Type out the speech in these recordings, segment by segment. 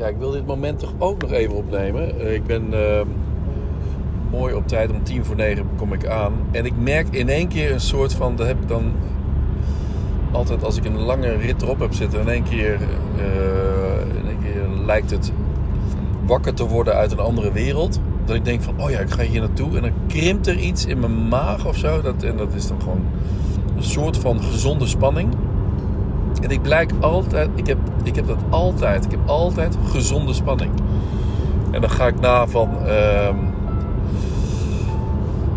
ja, ik wil dit moment toch ook nog even opnemen. Eh, ik ben ehm, mooi op tijd, om tien voor negen kom ik aan. En ik merk in één keer een soort van, dat heb ik dan altijd als ik een lange rit erop heb zitten. In één keer, eh, in één keer lijkt het wakker te worden uit een andere wereld. Dat ik denk van, oh ja, ik ga hier naartoe. En dan krimpt er iets in mijn maag of zo. Dat, en dat is dan gewoon een soort van gezonde spanning. En ik blijk altijd, ik heb, ik heb dat altijd. Ik heb altijd gezonde spanning. En dan ga ik na van. ehm,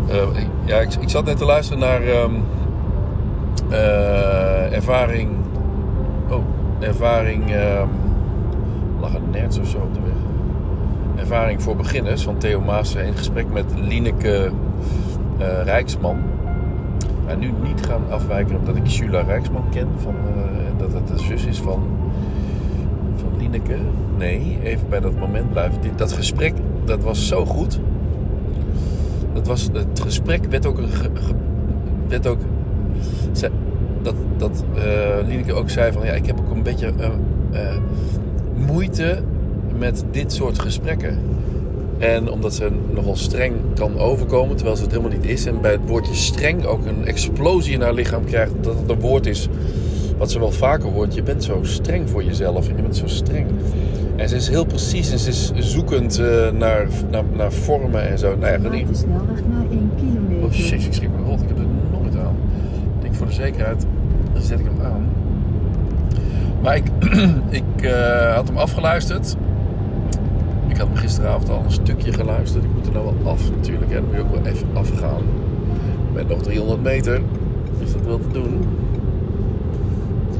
eh, ik- ja, ik, ik zat net te luisteren naar ehm, eh, ervaring. Oh, ervaring. ehm lag een nerds of zo op de weg. Ervaring voor beginners van Theo Maassen in gesprek met Lineke eh, Rijksman. Maar nu niet gaan afwijken omdat ik Jula Rijksman ken van, eh, en dat het de zus is van, van Lineke. Nee, even bij dat moment blijven. Dit, dat gesprek, dat was zo goed. Dat was, het gesprek werd ook, werd ook dat, dat eh, Lineke ook zei van ja, ik heb ook een beetje eh, moeite met dit soort gesprekken. En omdat ze nogal streng kan overkomen, terwijl ze het helemaal niet is. En bij het woordje streng ook een explosie in haar lichaam krijgt. Dat het een woord is wat ze wel vaker hoort. Je bent zo streng voor jezelf en je bent zo streng. En ze is heel precies en ze is zoekend eh, naar, naar, naar vormen en zo. Nou ja, niet. de snelweg na 1 kilometer. Oh shit, ik schrik me rot. Ik heb het nooit aan. Ik denk voor de zekerheid zet ik hem aan. Maar ik, ik eh, had hem afgeluisterd. Ik had gisteravond al een stukje geluisterd. Ik moet er nou wel af natuurlijk. En moet je ook wel even afgaan. Met nog 300 meter is dat wel te doen.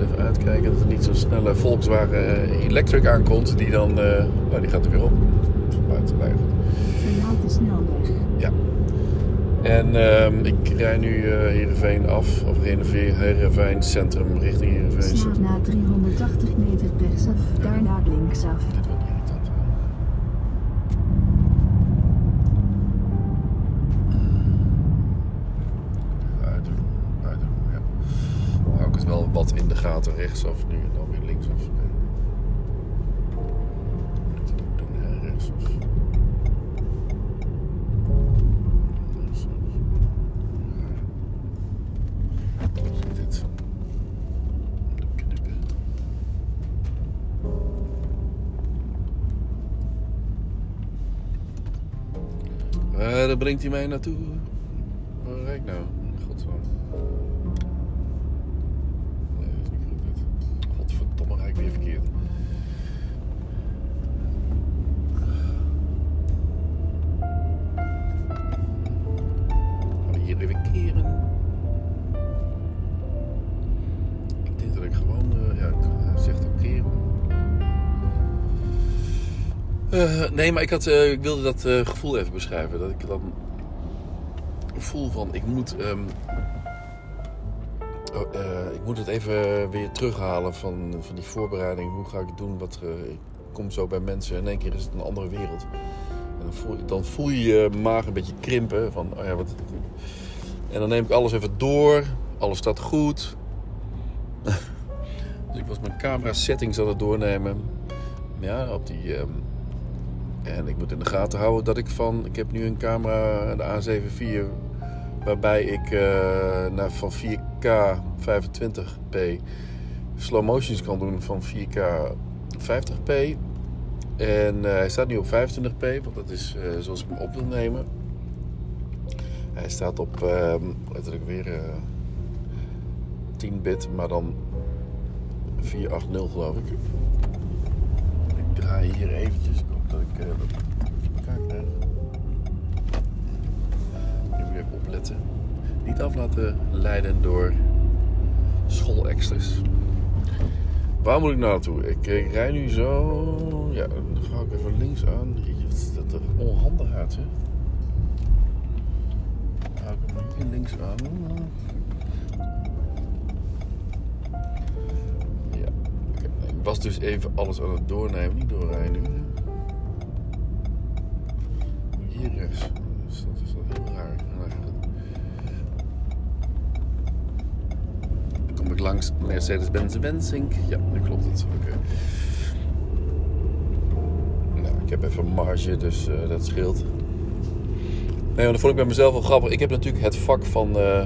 Even uitkijken dat er niet zo'n snelle Volkswagen eh, Electric aankomt. Die dan... nou, die gaat er weer op. Buiten, goed. Verlaat de snelweg. Ja. En ehm, ik rij nu eh Heerenveen af, of Heerenveen, Centrum richting Heerenveen Centrum. na 380 meter rechtsaf, daarna linksaf. Wat gaten rechtsaf nu en dan weer linksaf. Moet ik ook doen, hè? Rechtsaf. Ja. Hoe zit dit? Knippen. Waar brengt hij mij naartoe? Waar rijd ik nou? Godverdomme. Ik weer verkeerd. Gaan hier even keren? Ik denk dat ik gewoon, eh, ja, hij zegt ook keren. Eh, nee, maar ik, had, eh, ik wilde dat eh, gevoel even beschrijven. Dat ik dan voel van, ik moet, ehm, oh, eh, ik moet het even weer terughalen van, van die voorbereiding. Hoe ga ik het doen? Wat, ik kom zo bij mensen. In één keer is het een andere wereld. En dan voel, dan voel je je maag een beetje krimpen. Van, oh ja, wat, en dan neem ik alles even door. Alles staat goed. dus ik was mijn camera settings aan het doornemen. Ja, op die... ehm, en ik moet in de gaten houden dat ik van... Ik heb nu een camera, de A7 IV... Waarbij ik eh, naar, van 4K 25p slow motions kan doen van 4K 50p. En eh, hij staat nu op 25p, want dat is eh, zoals ik hem op wil nemen. Hij staat op ehm, letterlijk weer eh 10 bit, maar dan 480 geloof ik. Ik draai hier eventjes. Ik hoop dat ik voor elkaar krijg. Opletten. Niet af laten leiden door schoolextras. Waar moet ik naartoe? Ik, rij nu zo. Ja, dan ga ik even links aan. Dat er onhandig hè? Hou ik hem hier links aan. Ja. Ik was dus even alles aan het doornemen. Niet doorrijden. Hier rechts. Langs Mercedes-Benz Wensink. Ja, dan klopt het. Oké. heb even marge, dus eh, dat scheelt. Nee, maar dat vond ik bij mezelf wel grappig. Ik heb natuurlijk het vak van eh,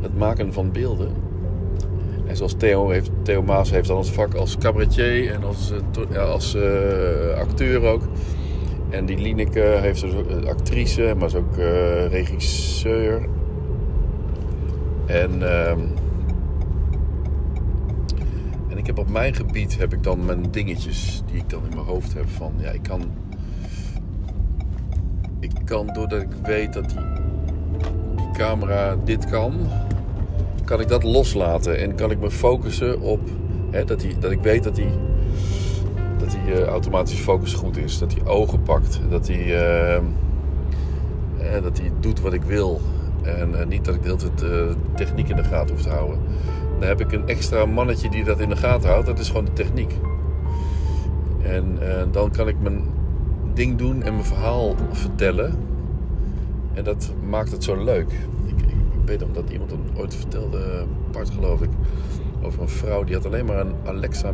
het maken van beelden. En zoals Theo, heeft, Theo Maas heeft dan het vak als cabaretier en als, eh, als acteur ook. En die Lineke heeft dus actrice, maar is ook regisseur. En, ehm, ik heb op mijn gebied heb ik dan mijn dingetjes die ik dan in mijn hoofd heb van ja, ik kan ik kan doordat ik weet dat die, camera dit kan, kan ik dat loslaten en kan ik me focussen op hè, dat, die, dat ik weet dat die, dat die eh, automatische focus goed is, dat die ogen pakt, dat die, eh, eh, dat die doet wat ik wil en niet dat ik de hele tijd techniek in de gaten hoef te houden. Dan heb ik een extra mannetje die dat in de gaten houdt, dat is gewoon de techniek. En eh, dan kan ik mijn ding doen en mijn verhaal vertellen. En dat maakt het zo leuk. Ik, ik, weet omdat iemand het ooit vertelde, Bart geloof ik, over een vrouw die had alleen maar een Alexa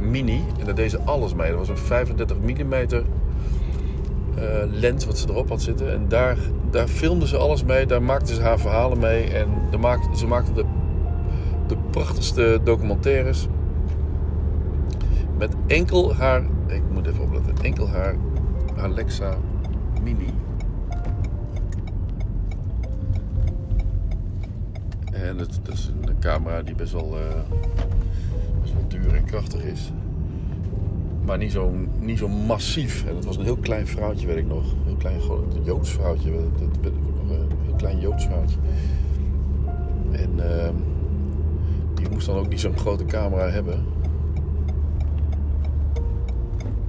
Mini. En daar deed ze alles mee. Dat was een 35 mm eh, lens wat ze erop had zitten. En daar, daar filmde ze alles mee. Daar maakte ze haar verhalen mee. En maakte, ze maakte de, de prachtigste documentaires. Met enkel haar, ik moet even opletten, enkel haar Alexa Mini. En het, dat is een camera die best wel, eh, best wel duur en krachtig is. Maar niet zo, niet zo massief. En het was een heel klein vrouwtje, weet ik nog. Een heel klein Joods vrouwtje. Een heel klein Joods vrouwtje. En ehm, die moest dan ook niet zo'n grote camera hebben.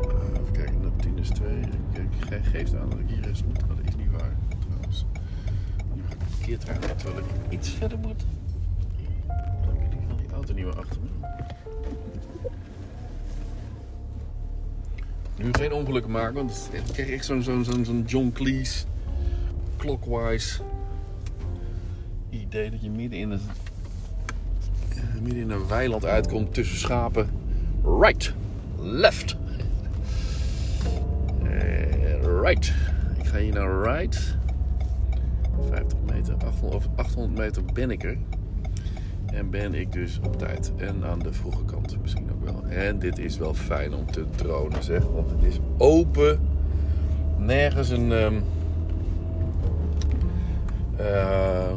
Eh, even kijken, naar 10 is 2. Ik ge- geeft aan dat ik hier is dat is niet waar trouwens. Ga ik verkeerd rijden terwijl ik iets verder moet. Dan heb ik geval die auto niet meer achter me. Nu geen ongelukken maken, want ik krijg echt zo'n zo'n John Cleese clockwise idee dat je midden in een, midden in een weiland uitkomt tussen schapen. Right, left. Eh, right. Ik ga hier naar right. 50 meter, 800, over 800 meter ben ik er. En ben ik dus op tijd. En aan de vroege kant misschien ook wel. En dit is wel fijn om te dronen zeg. Want het is open. Nergens een... ehm, ehm,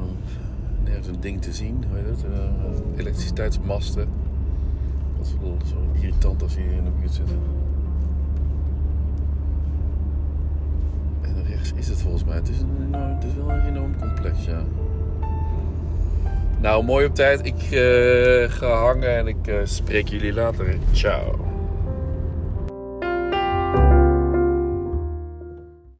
een ding te zien. Hoe heet het? Eh, elektriciteitsmasten. Dat is wel zo irritant als je hier in de buurt zit. En rechts is het volgens mij. Het is, een het is wel een enorm complex, ja. Nou, mooi op tijd. Ik eh, ga hangen en ik eh, spreek jullie later. Ciao.